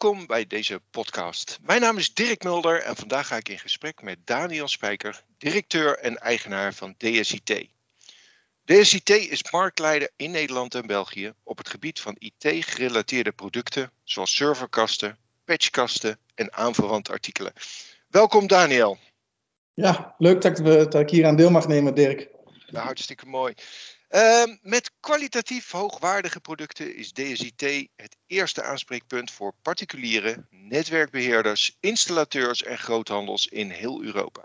Welkom bij deze podcast. Mijn naam is Dirk Mulder en vandaag ga ik in gesprek met Daniel Spijker, directeur en eigenaar van DSIT. DSIT is marktleider in Nederland en België op het gebied van IT-gerelateerde producten zoals serverkasten, patchkasten en aanverwante artikelen. Welkom Daniel. Ja, leuk dat, we, dat ik hier aan deel mag nemen, Dirk. Ja, hartstikke mooi. Ehm, met kwalitatief hoogwaardige producten is DSIT het eerste aanspreekpunt voor particuliere netwerkbeheerders, installateurs en groothandels in heel Europa.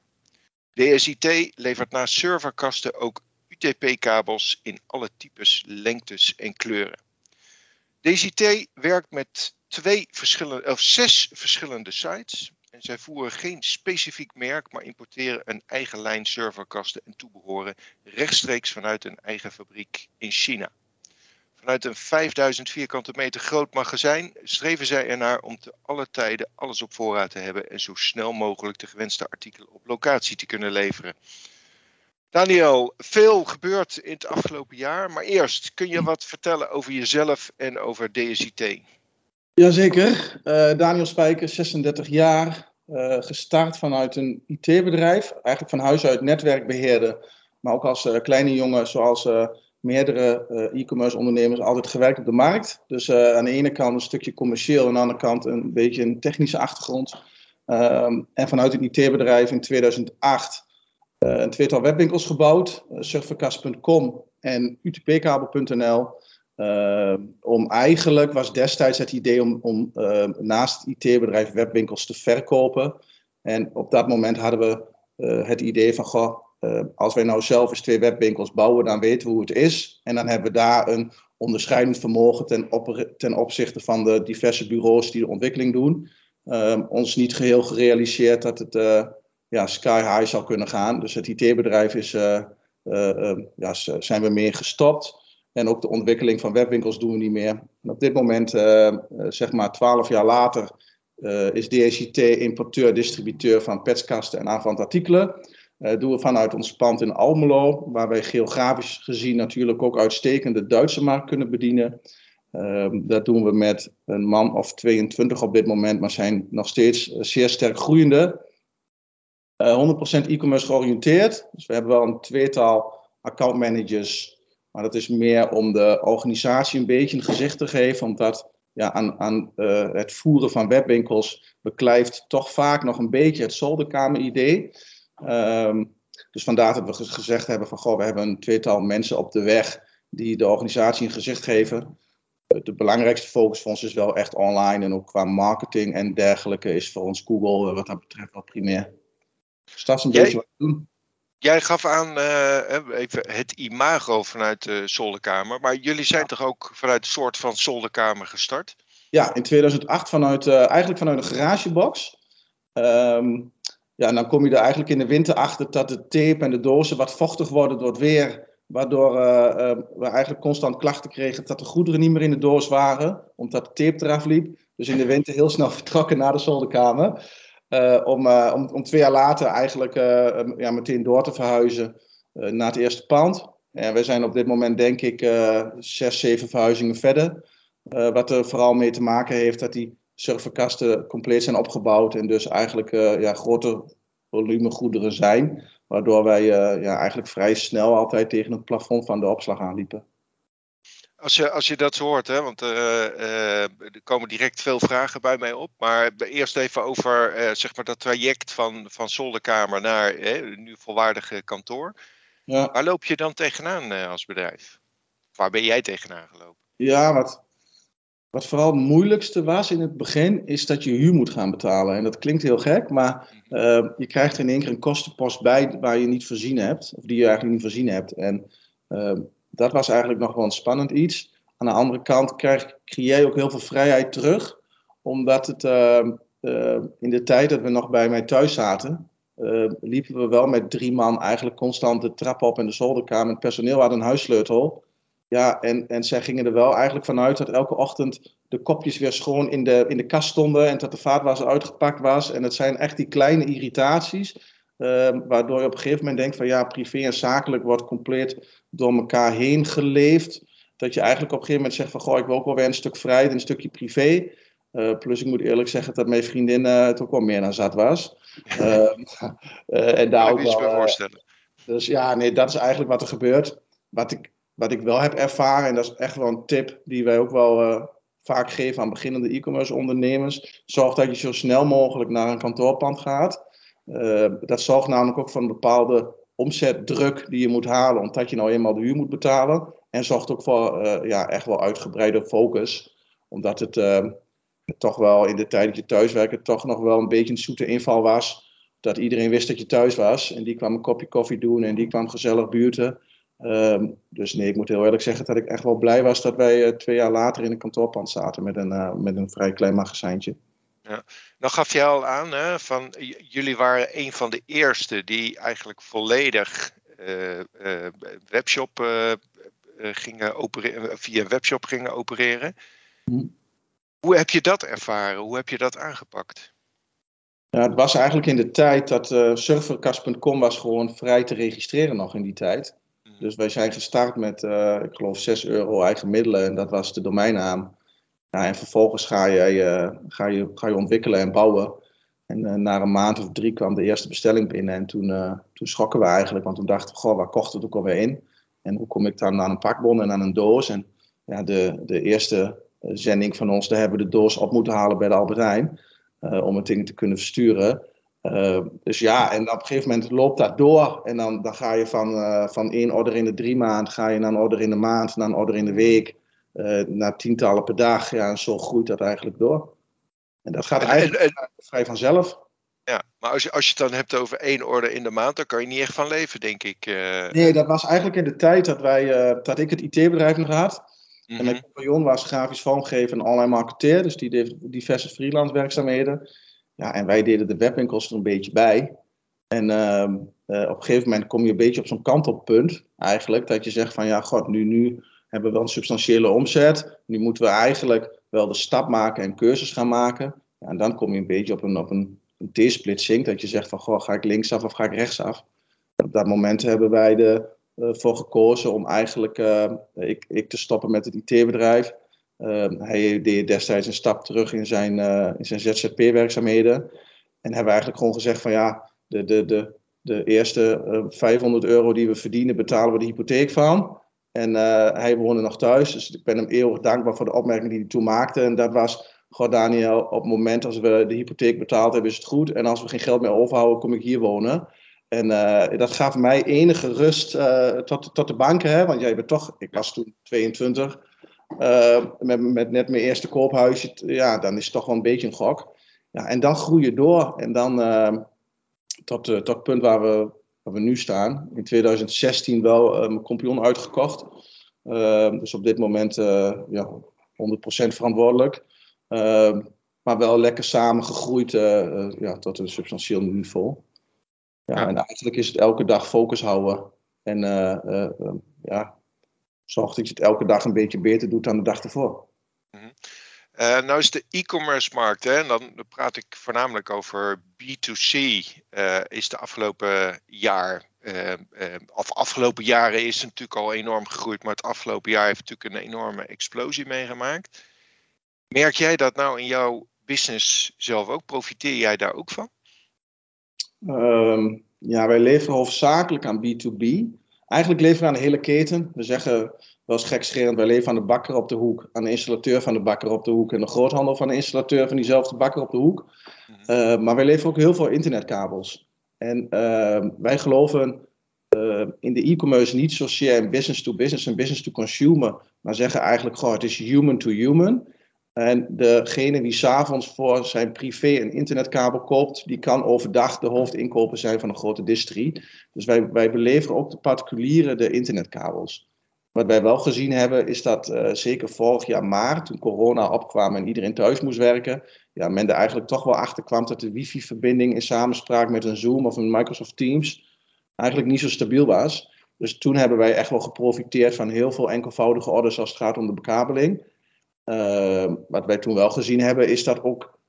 DSIT levert naast serverkasten ook UTP-kabels in alle types, lengtes en kleuren. DSIT werkt met twee verschillende, of zes verschillende sites en zij voeren geen specifiek merk, maar importeren een eigen lijn serverkasten en toebehoren rechtstreeks vanuit een eigen fabriek in China. Vanuit een 5000 vierkante meter groot magazijn streven zij ernaar om te alle tijden alles op voorraad te hebben en zo snel mogelijk de gewenste artikelen op locatie te kunnen leveren. Daniel, veel gebeurd in het afgelopen jaar, maar eerst kun je wat vertellen over jezelf en over DSIT? Jazeker. Uh, Daniel Spijker, 36 jaar. Uh, gestart vanuit een IT-bedrijf. Eigenlijk van huis uit netwerkbeheerder. Maar ook als uh, kleine jongen, zoals meerdere e-commerce ondernemers, altijd gewerkt op de markt. Dus aan de ene kant een stukje commercieel, aan de andere kant een beetje een technische achtergrond. Ehm, en vanuit het IT-bedrijf in 2008 een tweetal webwinkels gebouwd. Surfercast.com en utpkabel.nl. Uh, om eigenlijk was destijds het idee om, om uh, naast het IT-bedrijf webwinkels te verkopen. En op dat moment hadden we uh, het idee van, goh, als wij nou zelf eens twee webwinkels bouwen, dan weten we hoe het is. En dan hebben we daar een onderscheidend vermogen ten, ten opzichte van de diverse bureaus die de ontwikkeling doen. Ehm, ons niet geheel gerealiseerd dat het ja, sky high zou kunnen gaan. Dus het IT-bedrijf is, ja, zijn we meer gestopt. En ook de ontwikkeling van webwinkels doen we niet meer. Op dit moment, uh, zeg maar twaalf jaar later, uh, is DHIT importeur, distributeur van petskasten en aanvallend artikelen. Doen we vanuit ons pand in Almelo, waar wij geografisch gezien natuurlijk ook uitstekend de Duitse markt kunnen bedienen. Ehm, dat doen we met een man of 22 op dit moment, maar zijn nog steeds zeer sterk groeiende. 100% e-commerce georiënteerd. Dus we hebben wel een tweetal accountmanagers maar dat is meer om de organisatie een beetje een gezicht te geven, omdat ja, aan, aan uh, het voeren van webwinkels beklijft toch vaak nog een beetje het zolderkamer-idee. Um, dus vandaar dat we gezegd hebben van, goh, we hebben een tweetal mensen op de weg die de organisatie een gezicht geven. De belangrijkste focus voor ons is wel echt online en ook qua marketing en dergelijke is voor ons Google wat dat betreft wel primair. Dus dat is een beetje wat we doen. Jij gaf aan uh, even het imago vanuit de zolderkamer. Maar jullie zijn toch ook vanuit een soort van zolderkamer gestart? Ja, in 2008 vanuit, uh, eigenlijk vanuit een garagebox. Um, ja, en dan kom je er eigenlijk in de winter achter dat de tape en de dozen wat vochtig worden door het weer. Waardoor uh, we eigenlijk constant klachten kregen dat de goederen niet meer in de doos waren. Omdat de tape eraf liep. Dus in de winter heel snel vertrokken naar de zolderkamer. Uh, om, uh, om, om, twee jaar later eigenlijk uh, ja, meteen door te verhuizen naar het eerste pand. En we zijn op dit moment denk ik zes, zeven verhuizingen verder. wat er vooral mee te maken heeft dat die serverkasten compleet zijn opgebouwd. En dus eigenlijk ja, grote volume goederen zijn. Waardoor wij ja, eigenlijk vrij snel altijd tegen het plafond van de opslag aanliepen. Als je, als je dat zo hoort, hè, want uh, uh, er komen direct veel vragen bij mij op. Maar eerst even over uh, zeg maar dat traject van, van zolderkamer naar nu volwaardige kantoor. Ja. Waar loop je dan tegenaan als bedrijf? Waar ben jij tegenaan gelopen? Ja, wat, wat vooral het moeilijkste was in het begin, is dat je huur moet gaan betalen. En dat klinkt heel gek, maar mhm. je krijgt in één keer een kostenpost bij waar je niet voorzien hebt. Of die je eigenlijk niet voorzien hebt. En dat was eigenlijk nog wel een spannend iets. Aan de andere kant krijg, creëer je ook heel veel vrijheid terug, omdat het uh, uh, in de tijd dat we nog bij mij thuis zaten, uh, liepen we wel met drie man eigenlijk constant de trap op in de zolderkamer. Het personeel had een huissleutel. Ja, en, en zij gingen er wel eigenlijk vanuit dat elke ochtend de kopjes weer schoon in de, in de kast stonden en dat de vaatwasser uitgepakt was. En het zijn echt die kleine irritaties Ehm, waardoor je op een gegeven moment denkt van ja, privé en zakelijk wordt compleet door elkaar heen geleefd. Dat je eigenlijk op een gegeven moment zegt van goh, ik wil ook wel weer een stuk vrijheid, een stukje privé. plus ik moet eerlijk zeggen dat mijn vriendin het ook wel meer dan zat was. Ehm, en daar ook wel, voorstellen. Dus ja, nee, dat is eigenlijk wat er gebeurt. Wat ik, wat ik wel heb ervaren, en dat is echt wel een tip die wij ook wel vaak geven aan beginnende e-commerce ondernemers. Zorg dat je zo snel mogelijk naar een kantoorpand gaat. Dat zorgt namelijk ook voor een bepaalde omzetdruk die je moet halen, omdat je nou eenmaal de huur moet betalen. En zorgt ook voor uh, ja, echt wel uitgebreide focus. Omdat het uh, toch wel in de tijd dat je thuiswerken toch nog wel een beetje een zoete inval was. Dat iedereen wist dat je thuis was. En die kwam een kopje koffie doen en die kwam gezellig buurten. Uh, dus nee, ik moet heel eerlijk zeggen dat ik echt wel blij was dat wij twee jaar later in een kantoorpand zaten met een, met een vrij klein magazijntje. Ja. Nou gaf je al aan, hè, van jullie waren een van de eerste die eigenlijk volledig webshop eh, gingen opereren, via webshop gingen opereren. Hm. Hoe heb je dat ervaren? Hoe heb je dat aangepakt? Ja, het was eigenlijk in de tijd dat serverkast.com was gewoon vrij te registreren nog in die tijd. Hm. Dus wij zijn gestart met, ik geloof, 6 euro eigen middelen en dat was de domeinnaam. Ja, en vervolgens ga je, uh, ga, je, ga je ontwikkelen en bouwen. En na een maand of drie kwam de eerste bestelling binnen en toen, toen schrokken we eigenlijk, want toen dachten we, goh, waar kocht het ook alweer in? En hoe kom ik dan aan een pakbon en aan een doos? En ja, de, de eerste eh, zending van ons, daar hebben we de doos op moeten halen bij de Albert Heijn. Om het ding te kunnen versturen. Dus ja, en op een gegeven moment loopt dat door. En dan, dan ga je van, van één order in de drie maand, ga je naar een order in de maand, naar een order in de week, naar tientallen per dag. Ja, en zo groeit dat eigenlijk door. En dat gaat eigenlijk vrij vanzelf. Ja, maar als je, als je het dan hebt over één orde in de maand, dan kan je niet echt van leven, denk ik. Uh... Nee, dat was eigenlijk in de tijd dat, wij, uh, dat ik het IT-bedrijf nog had. Mm -hmm. En mijn compagnon was grafisch vormgever en online marketeer, dus die deed diverse freelance werkzaamheden. Ja, en wij deden de webwinkels er een beetje bij. En uh, op een gegeven moment kom je een beetje op zo'n kantelpunt, eigenlijk, dat je zegt van ja, god, nu, nu hebben we wel een substantiële omzet. Nu moeten we eigenlijk wel de stap maken en cursus gaan maken. Ja, en dan kom je een beetje op een, op een een T-splitsing, dat je zegt van goh, ga ik linksaf of ga ik rechtsaf. Op dat moment hebben wij ervoor uh, gekozen om eigenlijk uh, ik, ik te stoppen met het IT-bedrijf. Uh, hij deed destijds een stap terug in zijn, in zijn ZZP-werkzaamheden. En hebben eigenlijk gewoon gezegd van ja, de, de, de, de eerste 500 euro die we verdienen betalen we de hypotheek van. En hij woonde nog thuis, dus ik ben hem eeuwig dankbaar voor de opmerking die hij toen maakte. En dat was Goh, Daniel, op het moment als we de hypotheek betaald hebben, is het goed. En als we geen geld meer overhouden, kom ik hier wonen. En uh, dat gaf mij enige rust uh, tot, tot de banken. Hè? Want jij bent toch, ik was toen 22, uh, eh, met, met net mijn eerste koophuisje. Ja, dan is het toch wel een beetje een gok. Ja, en dan groei je door. En dan tot, tot het punt waar we, waar we nu staan. In 2016 wel mijn compagnon uitgekocht. dus op dit moment ja, 100% verantwoordelijk. Ehm, maar wel lekker samengegroeid uh, ja, tot een substantieel niveau. Ja, ja, En eigenlijk is het elke dag focus houden. En ja, zorg dat je het elke dag een beetje beter doet dan de dag ervoor. Uh, nou is de e-commerce markt, hè, en dan praat ik voornamelijk over B2C, uh, is de afgelopen jaar, uh, of afgelopen jaren is natuurlijk al enorm gegroeid, maar het afgelopen jaar heeft natuurlijk een enorme explosie meegemaakt. Merk jij dat nou in jouw business zelf ook? Profiteer jij daar ook van? Um, ja, wij leveren hoofdzakelijk aan B2B. Eigenlijk leveren we aan de hele keten. We zeggen eens gekscherend, wij leveren aan de bakker op de hoek, aan de installateur van de bakker op de hoek en de groothandel van de installateur van diezelfde bakker op de hoek. Uh, maar wij leveren ook heel veel internetkabels. En uh, wij geloven uh, in de e-commerce niet zozeer in business to business en business to consumer, maar zeggen eigenlijk gewoon het is human to human. En degene die s'avonds voor zijn privé een internetkabel koopt, die kan overdag de hoofdinkoper zijn van een grote distrie. Dus wij, wij beleveren ook de particulieren de internetkabels. Wat wij wel gezien hebben, is dat uh, zeker vorig jaar maart, toen corona opkwam en iedereen thuis moest werken, ja, men er eigenlijk toch wel achter kwam dat de wifi-verbinding in samenspraak met een Zoom of een Microsoft Teams eigenlijk niet zo stabiel was. Dus toen hebben wij echt wel geprofiteerd van heel veel enkelvoudige orders als het gaat om de bekabeling. Uh, wat wij toen wel gezien hebben, is dat ook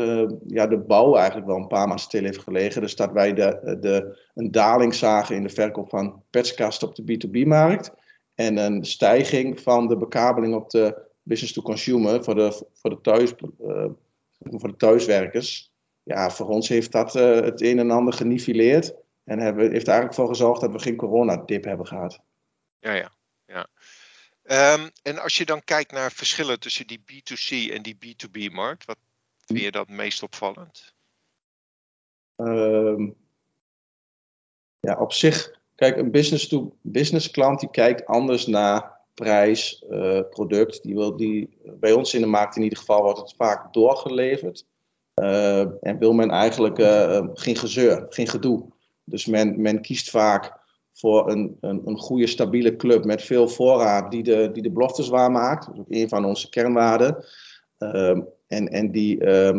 uh, ja, de bouw eigenlijk wel een paar maanden stil heeft gelegen. Dus dat wij de, de, een daling zagen in de verkoop van petskasten op de B2B-markt. En een stijging van de bekabeling op de business to consumer, voor de, voor de, thuis, voor de thuiswerkers. Ja, voor ons heeft dat het een en ander geniveleerd. En hebben, heeft er eigenlijk voor gezorgd dat we geen coronadip hebben gehad. Ja, ja. ja. Um, en als je dan kijkt naar verschillen tussen die B2C en die B2B-markt, wat vind je dat meest opvallend? Um, ja, op zich, kijk, een business-to-business klant die kijkt anders naar prijs, uh, product. Die wil, die, bij ons in de markt in ieder geval wordt het vaak doorgeleverd. Uh, en wil men eigenlijk geen gezeur, geen gedoe. Dus men, men kiest vaak voor een, een, een goede, stabiele club met veel voorraad die de, die de beloftes waarmaakt. Dat is ook een van onze kernwaarden. Uh, en, en die uh,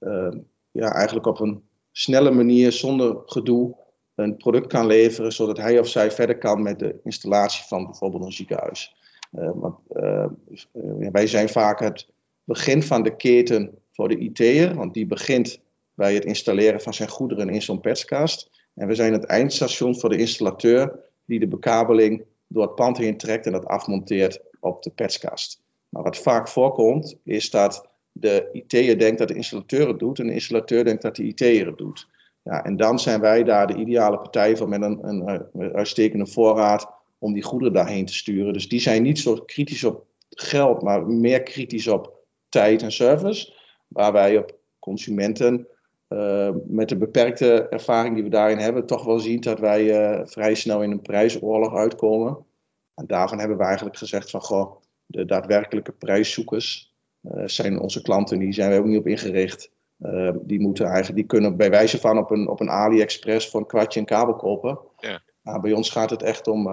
uh, ja, eigenlijk op een snelle manier, zonder gedoe, een product kan leveren, zodat hij of zij verder kan met de installatie van bijvoorbeeld een ziekenhuis. Ehm, want eh, wij zijn vaak het begin van de keten voor de IT'er, want die begint bij het installeren van zijn goederen in zo'n petskast. En we zijn het eindstation voor de installateur die de bekabeling door het pand heen trekt en dat afmonteert op de petskast. Maar wat vaak voorkomt is dat de IT'er denkt dat de installateur het doet en de installateur denkt dat de IT'er het doet. Ja, en dan zijn wij daar de ideale partij voor met een, een, uitstekende voorraad om die goederen daarheen te sturen. Dus die zijn niet zo kritisch op geld, maar meer kritisch op tijd en service. Waar wij op consumenten uh, met de beperkte ervaring die we daarin hebben, toch wel zien dat wij uh, vrij snel in een prijsoorlog uitkomen. En daarvan hebben we eigenlijk gezegd van, goh, de daadwerkelijke prijszoekers uh, zijn onze klanten, die zijn we ook niet op ingericht. Die, moeten eigenlijk, die kunnen bij wijze van op een, op een AliExpress voor een kwartje een kabel kopen. Ja. Maar bij ons gaat het echt om,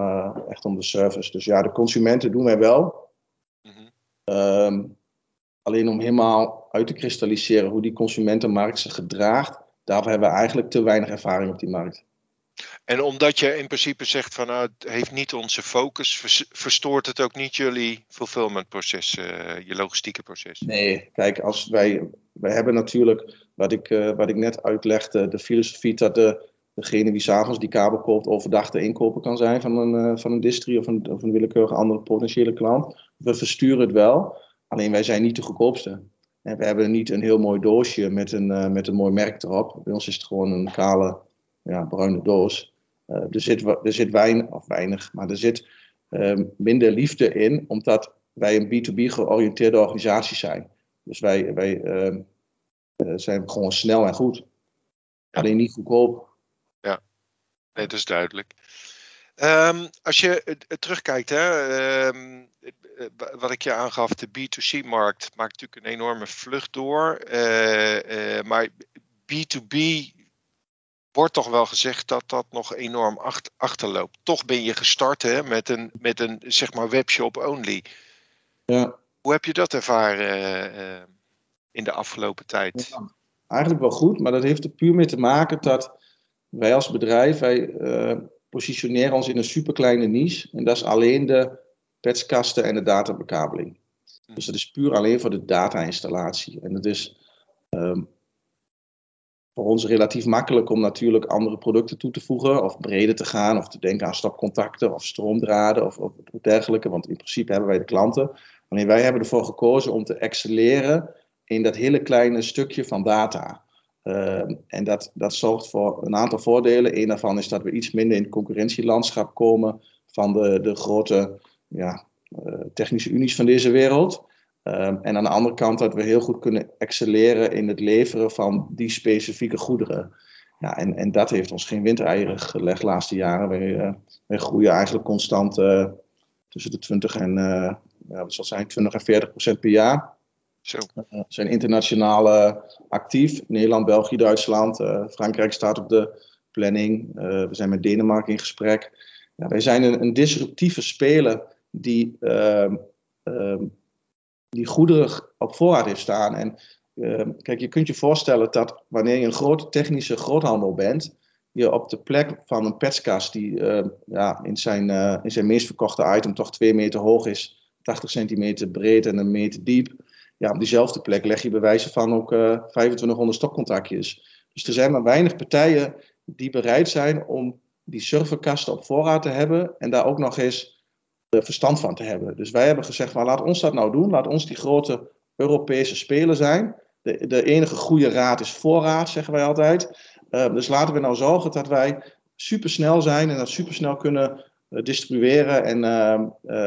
echt om de service. Dus ja, de consumenten doen wij wel. Mm -hmm. Alleen om helemaal uit te kristalliseren hoe die consumentenmarkt zich gedraagt, daarvoor hebben we eigenlijk te weinig ervaring op die markt. En omdat je in principe zegt van nou, het heeft niet onze focus, verstoort het ook niet jullie fulfillmentproces, uh, je logistieke proces? Nee, kijk, als wij, wij hebben natuurlijk, wat ik, uh, wat ik net uitlegde, de filosofie dat de, degene die s'avonds die kabel koopt overdag de inkoper kan zijn van een, uh, van een distri of een, of een willekeurige andere potentiële klant. We versturen het wel, Alleen wij zijn niet de goedkoopste. En we hebben niet een heel mooi doosje met een, met een mooi merk erop. Bij ons is het gewoon een kale, ja, bruine doos. Uh, er, zit, er zit weinig, of weinig, maar er zit uh, minder liefde in, omdat wij een B2B georiënteerde organisatie zijn. Dus wij, wij ehm, eh, zijn gewoon snel en goed. Alleen niet goedkoop. Ja, nee, dat is duidelijk. Um, als je terugkijkt, hè, um, eh, wat ik je aangaf, de B2C-markt maakt natuurlijk een enorme vlucht door. Uh, uh, maar B2B wordt toch wel gezegd dat dat nog enorm achter, achterloopt. Toch ben je gestart hè, met een, met een zeg maar webshop only. Ja. Hoe heb je dat ervaren in de afgelopen tijd? Ja, eigenlijk wel goed, maar dat heeft er puur mee te maken dat wij als bedrijf, wij positioneren ons in een superkleine niche. En dat is alleen de petskasten en de databekabeling. Dus dat is puur alleen voor de data-installatie. En het is um, voor ons relatief makkelijk om natuurlijk andere producten toe te voegen, of breder te gaan, of te denken aan stapcontacten of stroomdraden of, of dergelijke. Want in principe hebben wij de klanten. Alleen wij hebben ervoor gekozen om te excelleren in dat hele kleine stukje van data. Uh, en dat, dat zorgt voor een aantal voordelen. Een daarvan is dat we iets minder in het concurrentielandschap komen van de, de grote ja, uh, technische unies van deze wereld. Um, en aan de andere kant dat we heel goed kunnen excelleren in het leveren van die specifieke goederen. Ja, en, en dat heeft ons geen windeieren gelegd de laatste jaren. Wij, uh, wij groeien eigenlijk constant uh, tussen de 20 en, ja, wat zal zijn, 20 en 40 procent per jaar. Zo. we zijn internationaal actief. Nederland, België, Duitsland. Frankrijk staat op de planning. we zijn met Denemarken in gesprek. Ja, wij zijn een, een disruptieve speler die, uh, uh, die goederen op voorraad heeft staan. En uh, kijk, je kunt je voorstellen dat wanneer je een grote technische groothandel bent, je op de plek van een petskast die ehm, ja, in, zijn, eh, in zijn meest verkochte item toch 2 meter hoog is, 80 centimeter breed en een meter diep. Ja, op diezelfde plek leg je bij wijze van ook 2500 eh, stokcontactjes. Dus er zijn maar weinig partijen die bereid zijn om die serverkasten op voorraad te hebben en daar ook nog eens verstand van te hebben. Dus wij hebben gezegd, van, laat ons dat nou doen. Laat ons die grote Europese speler zijn. De, de enige goede raad is voorraad, zeggen wij altijd. dus laten we nou zorgen dat wij supersnel zijn en dat supersnel kunnen distribueren en,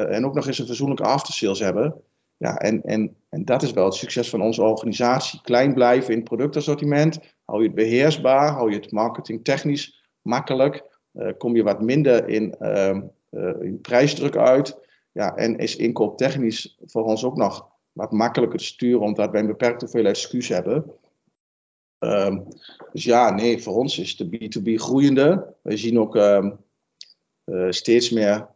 en ook nog eens een verzoenlijke aftersales hebben. Ja, en, en, en dat is wel het succes van onze organisatie. Klein blijven in productassortiment. Hou je het beheersbaar, hou je het marketingtechnisch makkelijk. Kom je wat minder in, in prijsdruk uit. Ja, en is inkooptechnisch voor ons ook nog wat makkelijker te sturen, omdat wij een beperkte hoeveelheid SKU's hebben. Um, dus ja, nee, voor ons is de B2B groeiende. Wij zien ook um, steeds meer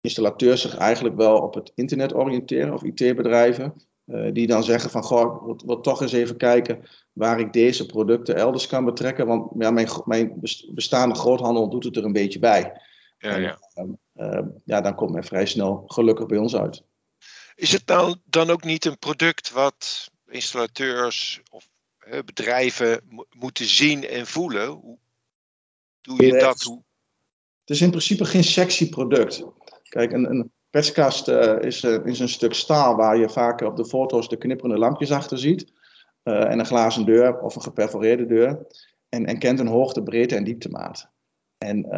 installateurs zich eigenlijk wel op het internet oriënteren of IT-bedrijven. Uh, die dan zeggen van, goh, ik wil toch eens even kijken waar ik deze producten elders kan betrekken. Want ja, mijn, mijn bestaande groothandel doet het er een beetje bij. Ja, ja. En, uh, ja, dan komt men vrij snel gelukkig bij ons uit. Is het nou dan ook niet een product wat installateurs of bedrijven moeten zien en voelen? Hoe doe je dat? Hoe... Het is in principe geen sexy product. Kijk, een, een petskast uh, is, uh, is een stuk staal waar je vaak op de foto's de knipperende lampjes achter ziet. Uh, en een glazen deur of een geperforeerde deur. En, en kent een hoogte, breedte en dieptemaat. En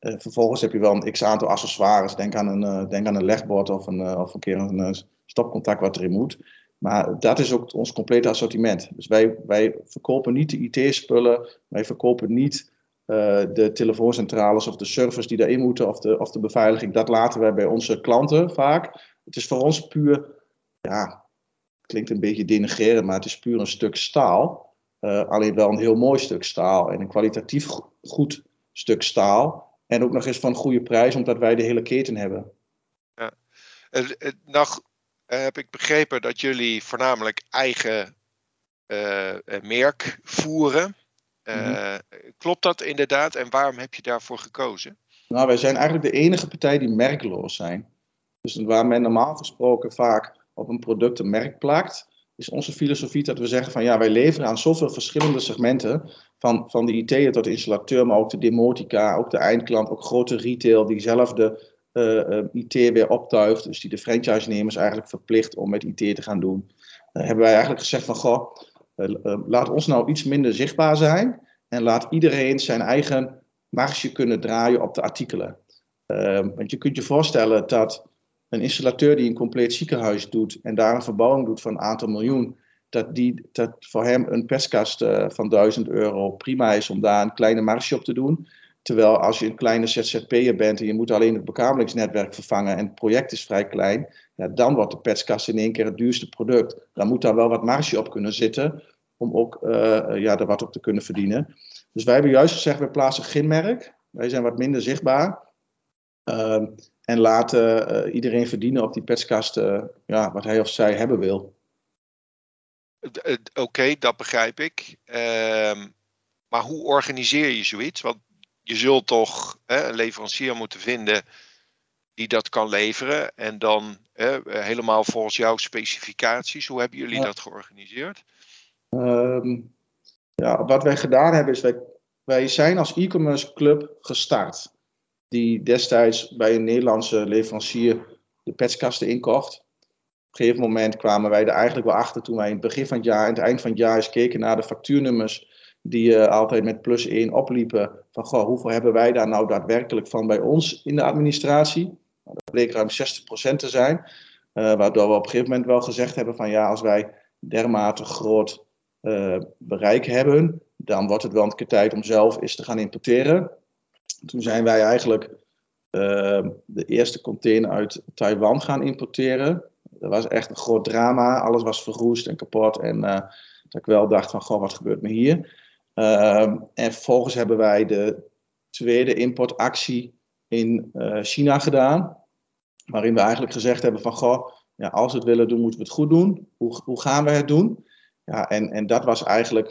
ehm, vervolgens heb je wel een x aantal accessoires. Denk aan een, denk aan een legbord of een, of een keer een stopcontact wat erin moet. Maar dat is ook ons complete assortiment. Dus wij, wij verkopen niet de IT-spullen. Wij verkopen niet uh, de telefooncentrales of de servers die daarin moeten of de, of de beveiliging, dat laten wij bij onze klanten vaak. Het is voor ons puur, ja, klinkt een beetje denigrerend, maar het is puur een stuk staal. Uh, alleen wel een heel mooi stuk staal en een kwalitatief goed stuk staal. En ook nog eens van goede prijs, omdat wij de hele keten hebben. Ja. Uh, nog heb ik begrepen dat jullie voornamelijk eigen merk voeren. Mhm. Eh, klopt dat inderdaad en waarom heb je daarvoor gekozen? Nou, wij zijn eigenlijk de enige partij die merkloos zijn. Dus waar men normaal gesproken vaak op een product een merk plakt, is onze filosofie dat we zeggen van ja, wij leveren aan zoveel verschillende segmenten, van, van de IT'er tot de installateur, maar ook de demotica, ook de eindklant, ook grote retail die zelf de uh, uh, IT weer optuigt, dus die de franchise-nemers eigenlijk verplicht om met IT te gaan doen. Dan hebben wij eigenlijk gezegd van goh, eh, eh, laat ons nou iets minder zichtbaar zijn en laat iedereen zijn eigen marge kunnen draaien op de artikelen. Want je kunt je voorstellen dat een installateur die een compleet ziekenhuis doet en daar een verbouwing doet van een aantal miljoen, dat, die, dat voor hem een perskast uh, van 1000 euro prima is om daar een kleine marge op te doen. Terwijl als je een kleine ZZP'er bent en je moet alleen het bekabelingsnetwerk vervangen en het project is vrij klein, ja, dan wordt de petskast in één keer het duurste product. Dan moet daar wel wat marge op kunnen zitten om ook uh, ja, er wat op te kunnen verdienen. Dus wij hebben juist gezegd, we plaatsen geen merk. Wij zijn wat minder zichtbaar. Uh, en laten uh, iedereen verdienen op die petskast ja, wat hij of zij hebben wil. Oké, okay, dat begrijp ik. Ehm, maar hoe organiseer je zoiets? Want je zult toch een leverancier moeten vinden die dat kan leveren. En dan helemaal volgens jouw specificaties. Hoe hebben jullie dat georganiseerd? Um, ja, wat wij gedaan hebben is, wij, wij zijn als e-commerce club gestart. Die destijds bij een Nederlandse leverancier de petskasten inkocht. Op een gegeven moment kwamen wij er eigenlijk wel achter toen wij in het begin van het jaar en het eind van het jaar eens keken naar de factuurnummers die uh, altijd met plus 1 opliepen. Van goh, hoeveel hebben wij daar nou daadwerkelijk van bij ons in de administratie? Nou, dat bleek ruim 60% te zijn. Uh, waardoor we op een gegeven moment wel gezegd hebben van ja, als wij dermate groot uh, bereik hebben, dan wordt het wel een keer tijd om zelf eens te gaan importeren. Toen zijn wij eigenlijk de eerste container uit Taiwan gaan importeren. Dat was echt een groot drama. Alles was verroest en kapot. En dat ik wel dacht van, goh, wat gebeurt me hier? Ehm, en vervolgens hebben wij de tweede importactie in uh, China gedaan. Waarin we eigenlijk gezegd hebben van, goh, ja, als we het willen doen, moeten we het goed doen. Hoe, hoe gaan we het doen? Ja, en, en dat was eigenlijk,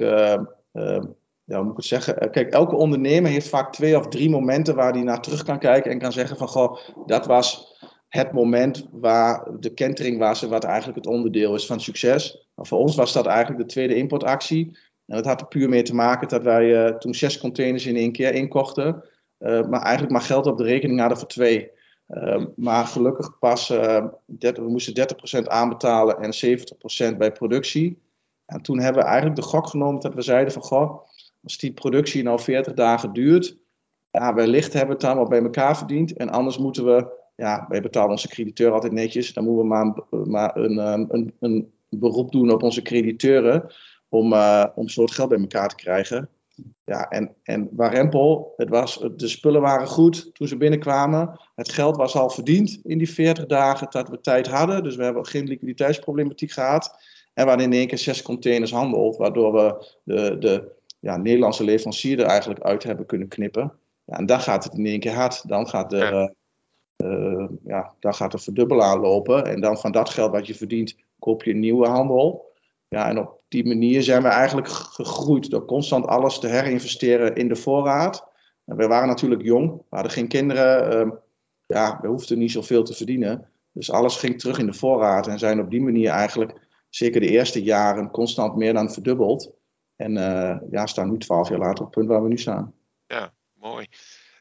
ja, hoe moet ik het zeggen? Eh, kijk, elke ondernemer heeft vaak twee of drie momenten waar hij naar terug kan kijken en kan zeggen van, goh, dat was het moment waar de kentering was wat eigenlijk het onderdeel is van succes. Maar voor ons was dat eigenlijk de tweede importactie. En dat had er puur mee te maken dat wij uh, toen zes containers in één keer inkochten. Uh, maar eigenlijk maar geld op de rekening hadden voor twee. Ehm, maar gelukkig pas, we moesten 30% aanbetalen en 70% bij productie. En toen hebben we eigenlijk de gok genomen dat we zeiden van, goh, als die productie nou 40 dagen duurt, ja, wellicht hebben we het dan wel bij elkaar verdiend. En anders moeten we, ja, wij betalen onze crediteur altijd netjes, dan moeten we maar, maar een, een, een, een beroep doen op onze crediteuren om, uh, om soort geld bij elkaar te krijgen. Ja, en, en Warempel, het was, de spullen waren goed toen ze binnenkwamen. Het geld was al verdiend in die 40 dagen dat we tijd hadden. Dus we hebben geen liquiditeitsproblematiek gehad. En we in één keer zes containers handel, waardoor we de, de ja, Nederlandse leverancier er eigenlijk uit hebben kunnen knippen. Ja, en dan gaat het in één keer hard. Dan gaat de, ja. Uh, ja, dan gaat de verdubbelaar lopen. En dan van dat geld wat je verdient, koop je een nieuwe handel. Ja, en op die manier zijn we eigenlijk gegroeid door constant alles te herinvesteren in de voorraad. En we waren natuurlijk jong, we hadden geen kinderen, uh, ja, we hoefden niet zoveel te verdienen. Dus alles ging terug in de voorraad en zijn op die manier eigenlijk, zeker de eerste jaren, constant meer dan verdubbeld. En uh, ja, staan nu twaalf jaar later op het punt waar we nu staan. Ja, mooi.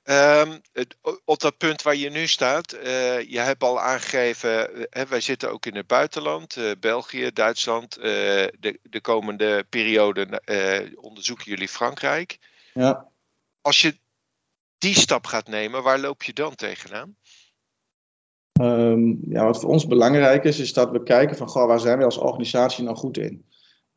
Um, het, op dat punt waar je nu staat, uh, je hebt al aangegeven, hè, wij zitten ook in het buitenland, uh, België, Duitsland. Uh, de, de komende periode onderzoeken jullie Frankrijk. Ja. Als je die stap gaat nemen, waar loop je dan tegenaan? Um, ja, wat voor ons belangrijk is, is dat we kijken van goh, waar zijn we als organisatie nou goed in?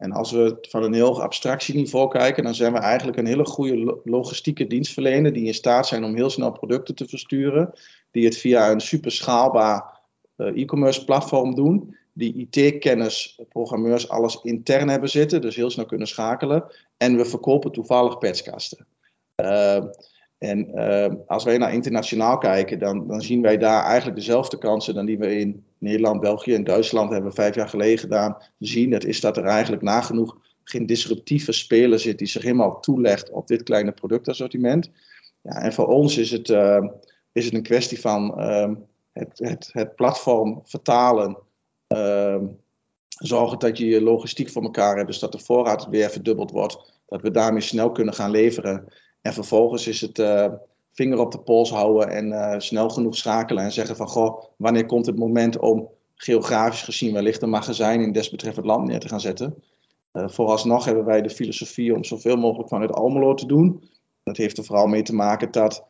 En als we van een heel abstractieniveau kijken, dan zijn we eigenlijk een hele goede logistieke dienstverlener die in staat zijn om heel snel producten te versturen, die het via een super schaalbaar uh, e-commerce platform doen, die IT-kennis, programmeurs, alles intern hebben zitten, dus heel snel kunnen schakelen. En we verkopen toevallig patchkasten. Uh, en uh, als wij naar internationaal kijken, dan, dan zien wij daar eigenlijk dezelfde kansen dan die we in Nederland, België en Duitsland hebben vijf jaar geleden gedaan. Zien dat is dat er eigenlijk nagenoeg geen disruptieve speler zit die zich helemaal toelegt op dit kleine productassortiment. Ja, en voor ons is het, uh, is het een kwestie van uh, het, het, het platform vertalen. zorgen dat je je logistiek voor elkaar hebt, dus dat de voorraad weer verdubbeld wordt. Dat we daarmee snel kunnen gaan leveren. En vervolgens is het uh, vinger op de pols houden en uh, snel genoeg schakelen en zeggen van goh, wanneer komt het moment om geografisch gezien wellicht een magazijn in desbetreffend land neer te gaan zetten. Uh, vooralsnog hebben wij de filosofie om zoveel mogelijk vanuit Almelo te doen. Dat heeft er vooral mee te maken dat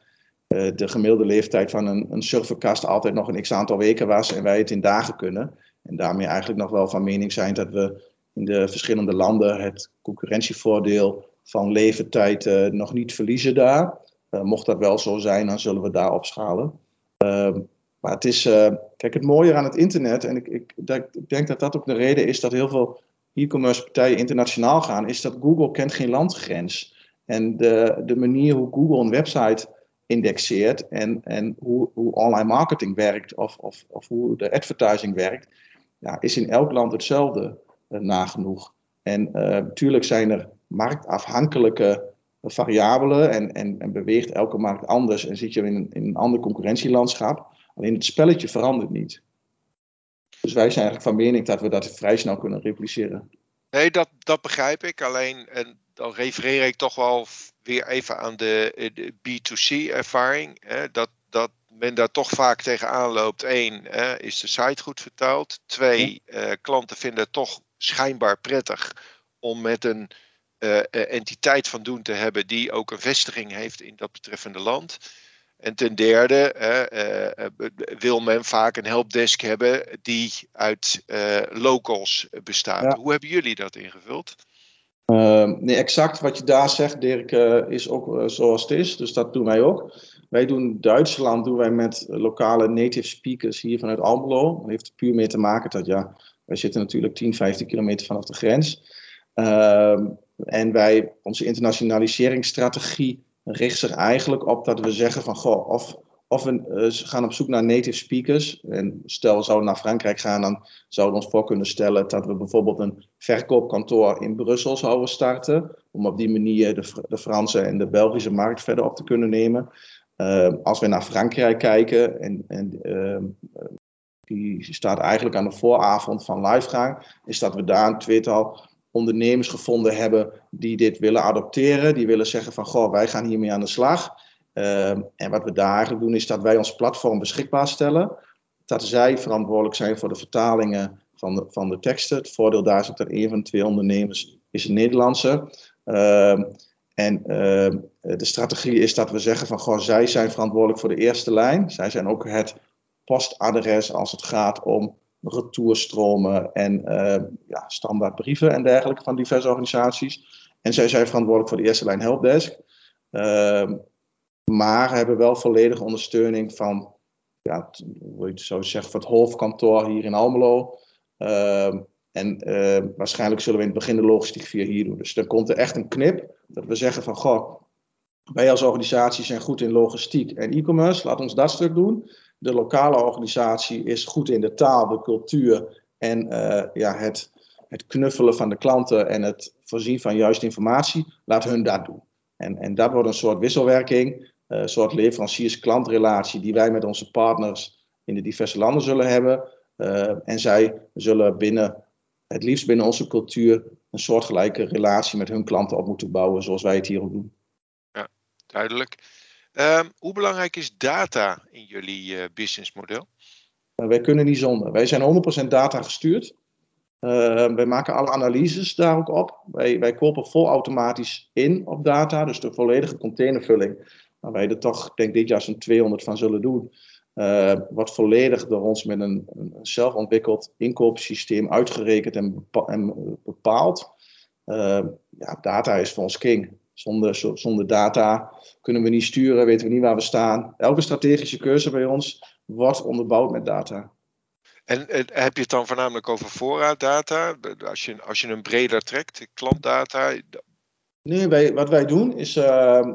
de gemiddelde leeftijd van een, een serverkast altijd nog een x aantal weken was en wij het in dagen kunnen. En daarmee eigenlijk nog wel van mening zijn dat we in de verschillende landen het concurrentievoordeel van leeftijd uh, nog niet verliezen daar. Uh, mocht dat wel zo zijn, dan zullen we daar opschalen. Uh, maar het is, eh, kijk, het mooie aan het internet, en ik, ik, ik, denk dat dat ook de reden is dat heel veel e-commerce partijen internationaal gaan, is dat Google kent geen landgrens. En de, de manier hoe Google een website indexeert en, en hoe, hoe online marketing werkt of, of, of hoe de advertising werkt, ja, is in elk land hetzelfde nagenoeg. En natuurlijk zijn er marktafhankelijke variabelen en, en, en beweegt elke markt anders en zit je in een, in een ander concurrentielandschap. Alleen het spelletje verandert niet. Dus wij zijn eigenlijk van mening dat we dat vrij snel kunnen repliceren. Nee, dat, dat begrijp ik. Alleen, en dan refereer ik toch wel weer even aan de, de B2C-ervaring. Dat, dat men daar toch vaak tegenaan loopt. Eén, is de site goed vertaald? Twee, eh, klanten vinden het toch schijnbaar prettig om met een entiteit van doen te hebben die ook een vestiging heeft in dat betreffende land. En ten derde uh, wil men vaak een helpdesk hebben die uit locals bestaat. Hoe hebben jullie dat ingevuld? Ehm, nee, exact wat je daar zegt, Dirk, is ook zoals het is. Dus dat doen wij ook. Wij doen Duitsland doen wij met lokale native speakers hier vanuit Almelo. Dat heeft er puur mee te maken dat ja, wij zitten natuurlijk 10, 15 kilometer vanaf de grens. En wij, onze internationaliseringsstrategie richt zich eigenlijk op dat we zeggen van goh, of, of we uh, gaan op zoek naar native speakers. En stel we zouden naar Frankrijk gaan, dan zouden we ons voor kunnen stellen dat we bijvoorbeeld een verkoopkantoor in Brussel zouden starten. Om op die manier de, de Franse en de Belgische markt verder op te kunnen nemen. Uh, als we naar Frankrijk kijken, en, en uh, die staat eigenlijk aan de vooravond van livegang, is dat we daar een tweetal ondernemers gevonden hebben die dit willen adopteren. Die willen zeggen van, goh, wij gaan hiermee aan de slag. Ehm, en wat we daar eigenlijk doen is dat wij ons platform beschikbaar stellen. Dat zij verantwoordelijk zijn voor de vertalingen van de, van de teksten. Het voordeel daar is dat een van de twee ondernemers is een Nederlandse. Uh, en uh, de strategie is dat we zeggen van goh, zij zijn verantwoordelijk voor de eerste lijn. Zij zijn ook het postadres als het gaat om retourstromen en uh, ja, standaard brieven en dergelijke van diverse organisaties. En zij zijn verantwoordelijk voor de eerste lijn helpdesk. Uh, maar hebben wel volledige ondersteuning van, ja, hoe je het zo zeggen, van het hoofdkantoor hier in Almelo. Uh, en uh, waarschijnlijk zullen we in het begin de logistiek via hier doen. Dus dan komt er echt een knip dat we zeggen van goh, wij als organisatie zijn goed in logistiek en e-commerce, laat ons dat stuk doen. De lokale organisatie is goed in de taal, de cultuur en uh, ja, het, het knuffelen van de klanten en het voorzien van juiste informatie. Laat hun dat doen. En, en dat wordt een soort wisselwerking, uh, een soort leveranciers-klantrelatie die wij met onze partners in de diverse landen zullen hebben. Uh, en zij zullen binnen het liefst binnen onze cultuur een soortgelijke relatie met hun klanten op moeten bouwen, zoals wij het hier ook doen. Ja, duidelijk. Um, hoe belangrijk is data in jullie uh, businessmodel? Uh, wij kunnen niet zonder. Wij zijn 100% data gestuurd. Uh, wij maken alle analyses daar ook op. Wij, wij kopen vol automatisch in op data, dus de volledige containervulling, waar wij er toch, denk dit jaar zo'n 200 van zullen doen. Uh, wordt volledig door ons met een, een zelfontwikkeld inkoopsysteem uitgerekend en, bepaald. Ja, data is voor ons king. Zonder, zonder data kunnen we niet sturen, weten we niet waar we staan. Elke strategische keuze bij ons wordt onderbouwd met data. En heb je het dan voornamelijk over voorraaddata? Als je, als je een breder trekt, klantdata? Nee, wij, wat wij doen is. Uh,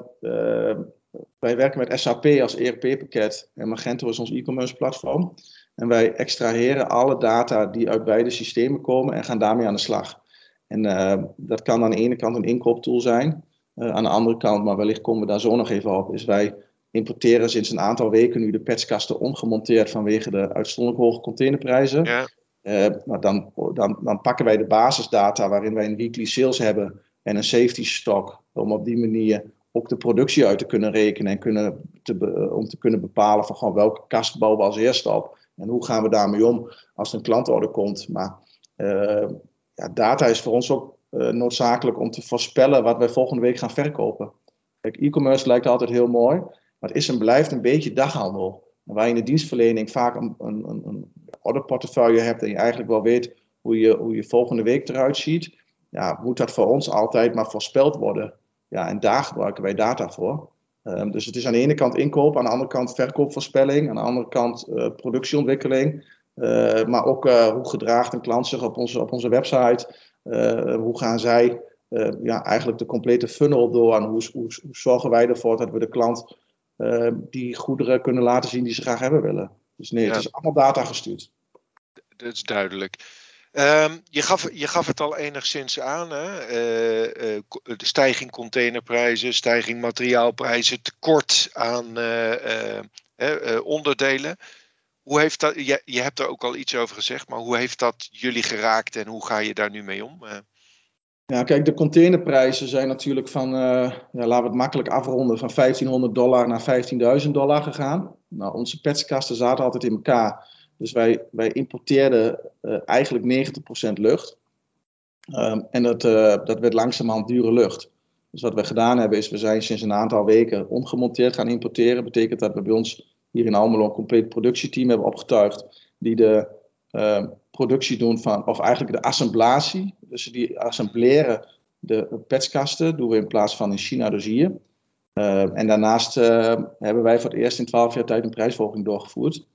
wij werken met SAP als ERP-pakket en Magento is ons e-commerce platform. En wij extraheren alle data die uit beide systemen komen en gaan daarmee aan de slag. En uh, dat kan aan de ene kant een inkooptool zijn. Uh, aan de andere kant, maar wellicht komen we daar zo nog even op, is wij importeren sinds een aantal weken nu de patchkasten ongemonteerd vanwege de uitzonderlijk hoge containerprijzen. Ja. Uh, nou dan, dan, dan pakken wij de basisdata waarin wij een weekly sales hebben en een safety stock om op die manier ook de productie uit te kunnen rekenen en kunnen te om te kunnen bepalen van gewoon welke kast bouwen we als eerste op. En hoe gaan we daarmee om als er een klantorder komt. Maar uh, ja, data is voor ons ook noodzakelijk om te voorspellen wat wij volgende week gaan verkopen. Kijk, e-commerce lijkt altijd heel mooi, maar het is en blijft een beetje daghandel. Waar je in de dienstverlening vaak een, een, een orderportefeuille hebt en je eigenlijk wel weet hoe je, hoe je volgende week eruit ziet. Ja, moet dat voor ons altijd maar voorspeld worden. Ja, en daar gebruiken wij data voor. Um, dus het is aan de ene kant inkoop, aan de andere kant verkoopvoorspelling, aan de andere kant uh, productieontwikkeling. Uh, maar ook hoe gedraagt een klant zich op onze, op onze website? Hoe gaan zij ja, eigenlijk de complete funnel door? En hoe, hoe, hoe zorgen wij ervoor dat we de klant die goederen kunnen laten zien die ze graag hebben willen? Dus nee, ja. het is allemaal data gestuurd. Dat is duidelijk. Um, je, gaf, je gaf het al enigszins aan, hè? Uh, uh, de stijging containerprijzen, stijging materiaalprijzen, tekort aan uh, onderdelen. Hoe heeft dat, je, je hebt er ook al iets over gezegd, maar hoe heeft dat jullie geraakt en hoe ga je daar nu mee om? Ja, kijk, de containerprijzen zijn natuurlijk van, ja, laten we het makkelijk afronden, van 1500 dollar naar 15.000 dollar gegaan. Nou, onze petskasten zaten altijd in elkaar. Dus wij, wij importeerden uh, eigenlijk 90% lucht. Um, en dat, dat werd langzamerhand dure lucht. Dus wat we gedaan hebben is, we zijn sinds een aantal weken ongemonteerd gaan importeren. Betekent dat we bij ons hier in Almelo een compleet productieteam hebben opgetuigd. Die de uh, productie doen van, of eigenlijk de assemblatie. Dus die assembleren de petskasten, doen we in plaats van in China dus hier. Uh, en daarnaast uh, hebben wij voor het eerst in 12 jaar tijd een prijsvolging doorgevoerd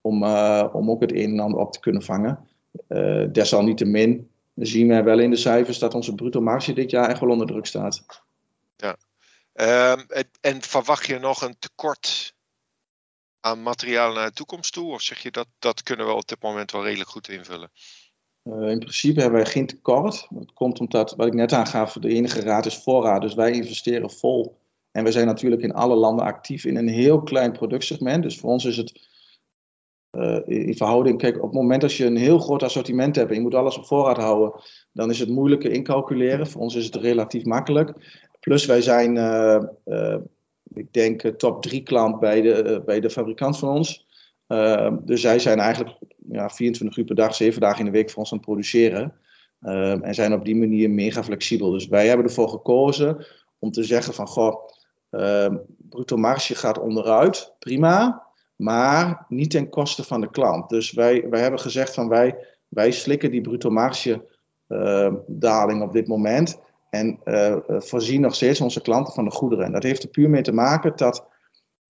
om, uh, om ook het een en ander op te kunnen vangen. Uh, desalniettemin zien we wel in de cijfers dat onze bruto marge dit jaar echt wel onder druk staat. Ja. En verwacht je nog een tekort aan materiaal naar de toekomst toe? Of zeg je dat dat kunnen we op dit moment wel redelijk goed invullen? Uh, in principe hebben wij geen tekort. Dat komt omdat, wat ik net aangaf, de enige raad is voorraad. Dus wij investeren vol. En we zijn natuurlijk in alle landen actief in een heel klein productsegment. Dus voor ons is het uh, in verhouding, kijk, op het moment dat je een heel groot assortiment hebt en je moet alles op voorraad houden, dan is het moeilijker incalculeren. Voor ons is het relatief makkelijk. Plus wij zijn uh, ik denk, top 3 klant bij de, bij de fabrikant van ons. Ehm, dus zij zijn eigenlijk ja, 24 uur per dag, 7 dagen in de week voor ons aan het produceren. Ehm, en zijn op die manier mega flexibel. Dus wij hebben ervoor gekozen om te zeggen van, goh, uh, bruto marge gaat onderuit, prima, maar niet ten koste van de klant. Dus wij, wij hebben gezegd van, wij, wij slikken die bruto marge daling op dit moment en uh, voorzien nog steeds onze klanten van de goederen. En dat heeft er puur mee te maken dat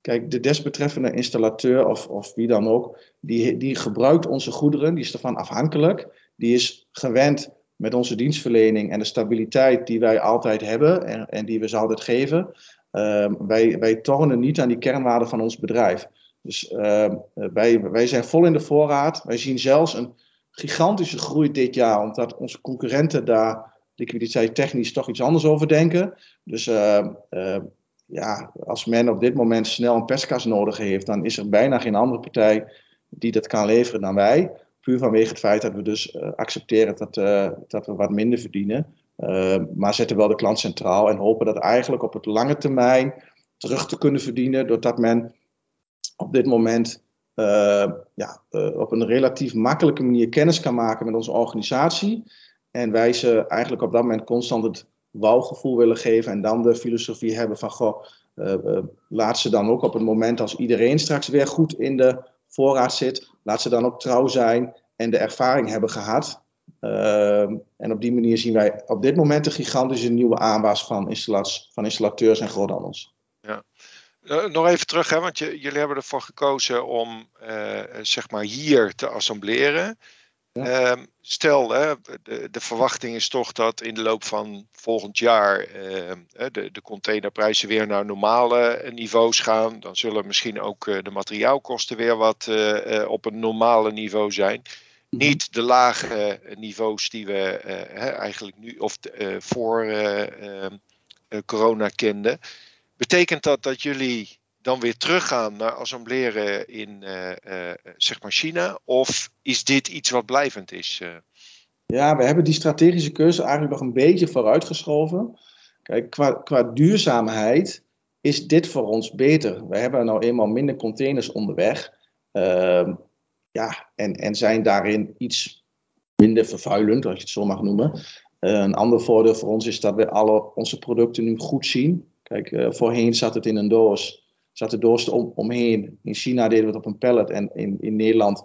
Kijk, de desbetreffende installateur of, of wie dan ook, die, die gebruikt onze goederen, die is ervan afhankelijk. Die is gewend met onze dienstverlening en de stabiliteit die wij altijd hebben en, en die we ze altijd geven. Uh, wij, wij tornen niet aan die kernwaarden van ons bedrijf. Dus uh, wij, wij zijn vol in de voorraad. Wij zien zelfs een gigantische groei dit jaar, omdat onze concurrenten daar liquiditeit technisch toch iets anders over denken. Dus uh, ja, als men op dit moment snel een perskas nodig heeft, dan is er bijna geen andere partij die dat kan leveren dan wij. Puur vanwege het feit dat we dus uh, accepteren dat, dat we wat minder verdienen. Maar zetten wel de klant centraal en hopen dat eigenlijk op het lange termijn terug te kunnen verdienen. Doordat men op dit moment ja, op een relatief makkelijke manier kennis kan maken met onze organisatie. En wij ze eigenlijk op dat moment constant het wauwgevoel willen geven en dan de filosofie hebben van goh, uh, laat ze dan ook op het moment als iedereen straks weer goed in de voorraad zit, laat ze dan ook trouw zijn en de ervaring hebben gehad. Uh, en op die manier zien wij op dit moment een gigantische nieuwe aanwas van, van installateurs en groothandels. Ja. nog even terug, hè, want jullie hebben ervoor gekozen om zeg maar hier te assembleren. Ehm, stel, hè, de, de, verwachting is toch dat in de loop van volgend jaar ehm, de, de, containerprijzen weer naar normale niveaus gaan. Dan zullen misschien ook uh, de materiaalkosten weer wat uh, op een normale niveau zijn. Mhm. Niet de lage niveaus die we eigenlijk nu of voor ehm, corona kenden. Betekent dat dat jullie dan weer teruggaan naar assembleren in uh, uh, zeg maar China? Of is dit iets wat blijvend is? Uh? Ja, we hebben die strategische keuze eigenlijk nog een beetje vooruitgeschoven. Kijk, qua, qua duurzaamheid is dit voor ons beter. We hebben nou eenmaal minder containers onderweg. Uh, ja, en, en zijn daarin iets minder vervuilend, als je het zo mag noemen. Een ander voordeel voor ons is dat we alle onze producten nu goed zien. Kijk, voorheen zat het in een doos zat de doos om, omheen. In China deden we het op een pallet en in, in Nederland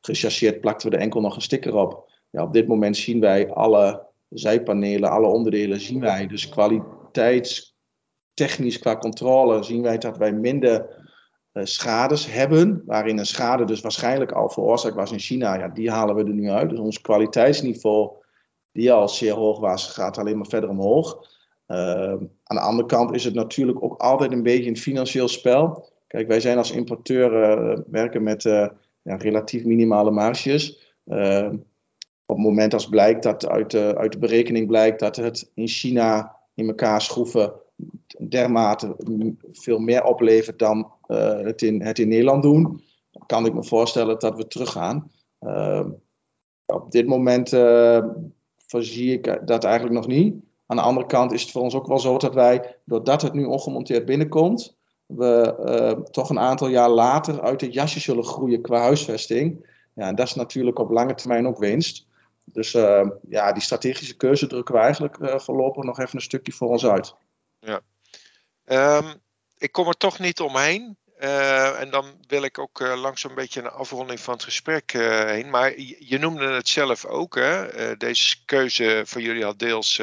gechasseerd plakten we er enkel nog een sticker op. Ja, op dit moment zien wij alle zijpanelen, alle onderdelen zien wij. Dus kwaliteitstechnisch qua controle zien wij dat wij minder uh, schades hebben. Waarin een schade dus waarschijnlijk al veroorzaakt was in China. Ja, die halen we er nu uit. Dus ons kwaliteitsniveau, die al zeer hoog was, gaat alleen maar verder omhoog. Uh, aan de andere kant is het natuurlijk ook altijd een beetje een financieel spel. Kijk, wij zijn als importeur uh, werken met uh, ja, relatief minimale marges. Ehm, op het moment als blijkt dat uit de, uit de berekening blijkt dat het in China in elkaar schroeven dermate veel meer oplevert dan het, in, het in Nederland doen, kan ik me voorstellen dat we teruggaan. Uh, op dit moment voorzie ik dat eigenlijk nog niet. Aan de andere kant is het voor ons ook wel zo dat wij, doordat het nu ongemonteerd binnenkomt, we uh, toch een aantal jaar later uit het jasje zullen groeien qua huisvesting. Ja, en dat is natuurlijk op lange termijn ook winst. Dus uh, ja, die strategische keuze drukken we eigenlijk uh, voorlopig nog even een stukje voor ons uit. Ja. Um, ik kom er toch niet omheen. En dan wil ik ook uh, langzaam een beetje een afronding van het gesprek heen. Maar je noemde het zelf ook. Hè? deze keuze van jullie had deels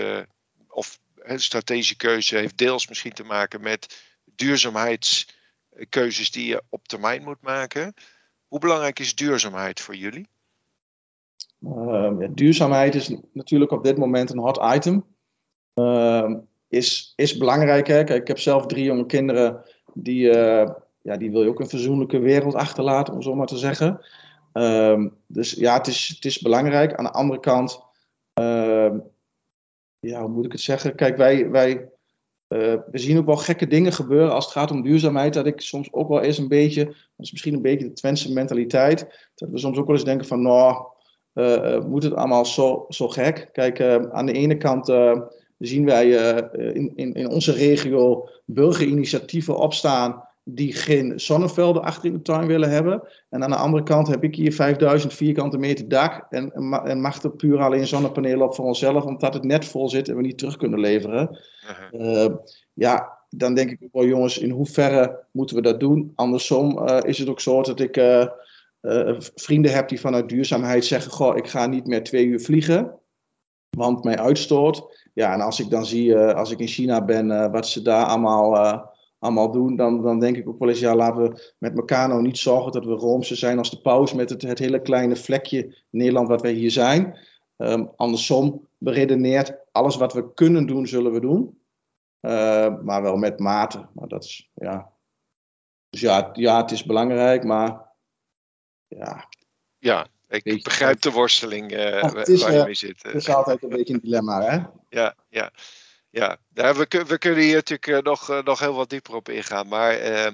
of een strategische keuze heeft deels misschien te maken met duurzaamheidskeuzes die je op termijn moet maken. Hoe belangrijk is duurzaamheid voor jullie? Ja, duurzaamheid is natuurlijk op dit moment een hot item. Uh, is, is belangrijk. Hè? Ik heb zelf drie jonge kinderen. Die, uh, ja, die wil je ook een verzoenlijke wereld achterlaten, om zo maar te zeggen. Ehm, dus ja, het is, het is belangrijk. Aan de andere kant ja, hoe moet ik het zeggen? Kijk, wij, wij uh, we zien ook wel gekke dingen gebeuren als het gaat om duurzaamheid. Dat ik soms ook wel eens een beetje, is misschien een beetje de Twentse mentaliteit, dat we soms ook wel eens denken van, nou, uh, moet het allemaal zo, zo gek? Kijk, aan de ene kant zien wij in, in, in onze regio burgerinitiatieven opstaan die geen zonnevelden achter in de tuin willen hebben. En aan de andere kant heb ik hier 5000 vierkante meter dak en, en mag er puur alleen zonnepanelen op voor onszelf, omdat het net vol zit en we niet terug kunnen leveren. Uh, ja, dan denk ik ook wel, jongens, in hoeverre moeten we dat doen? Andersom uh, is het ook zo dat ik uh, vrienden heb die vanuit duurzaamheid zeggen: Goh, ik ga niet meer twee uur vliegen, want mijn uitstoot. Ja, en als ik dan zie, als ik in China ben, wat ze daar allemaal allemaal doen, dan, dan denk ik ook wel eens, ja, laten we met elkaar nou niet zorgen dat we roomse zijn als de paus met het, het hele kleine vlekje Nederland wat wij hier zijn. Um, andersom beredeneerd, alles wat we kunnen doen, zullen we doen. Uh, maar wel met mate. Maar dat is, ja. Dus ja, ja, het is belangrijk, maar ja. Ja, ik begrijp de worsteling uh, ja, waar je eh, mee zit. Het is altijd een beetje een dilemma, hè? Ja, ja. Ja, we, we kunnen hier natuurlijk eh, nog, eh, nog heel wat dieper op ingaan. Maar eh,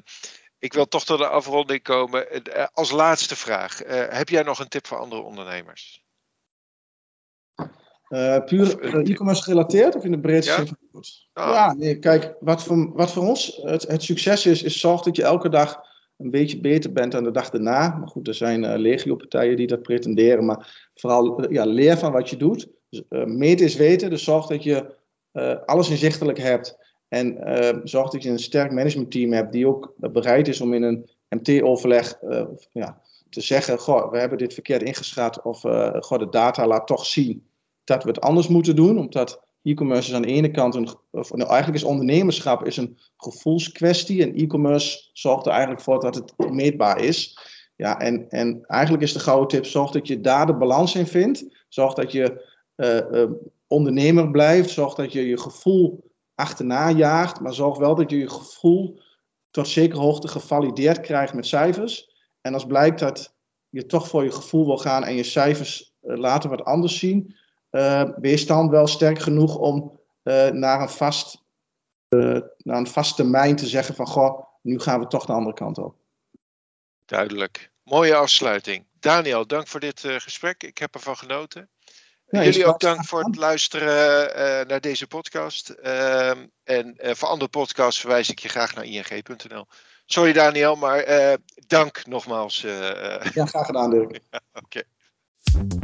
ik wil toch tot de afronding komen. als laatste vraag. heb jij nog een tip voor andere ondernemers? puur e-commerce gerelateerd of in de breedste ja? zin van het oh. Ja, nee, kijk, wat voor, wat voor ons het, het, succes is, is zorg dat je elke dag een beetje beter bent dan de dag daarna. Maar goed, er zijn uh, legio-partijen die dat pretenderen. Maar vooral ja, leer van wat je doet. Dus, meten is weten, dus zorg dat je uh, alles inzichtelijk hebt en uh, zorg dat je een sterk managementteam hebt die ook bereid is om in een MT-overleg ja, te zeggen: Goh, we hebben dit verkeerd ingeschat, of goh, de data laat toch zien dat we het anders moeten doen, omdat e-commerce is aan de ene kant een, of, nou, eigenlijk is ondernemerschap is een gevoelskwestie en e-commerce zorgt er eigenlijk voor dat het meetbaar is. Ja, en, en eigenlijk is de gouden tip: zorg dat je daar de balans in vindt. Zorg dat je ondernemer blijft. Zorg dat je je gevoel achterna jaagt. Maar zorg wel dat je je gevoel tot zekere hoogte gevalideerd krijgt met cijfers. En als blijkt dat je toch voor je gevoel wil gaan en je cijfers uh, later wat anders zien, uh, wees dan wel sterk genoeg om uh, naar, een vast, naar een vast termijn te zeggen van goh, nu gaan we toch de andere kant op. Duidelijk. Mooie afsluiting. Daniel, dank voor dit gesprek. Ik heb ervan genoten. Jullie ook dank voor het luisteren uh, naar deze podcast. Uh, en uh, voor andere podcasts verwijs ik je graag naar ing.nl. Sorry Daniel, maar dank nogmaals. ja, graag gedaan Dirk. Oké. Okay.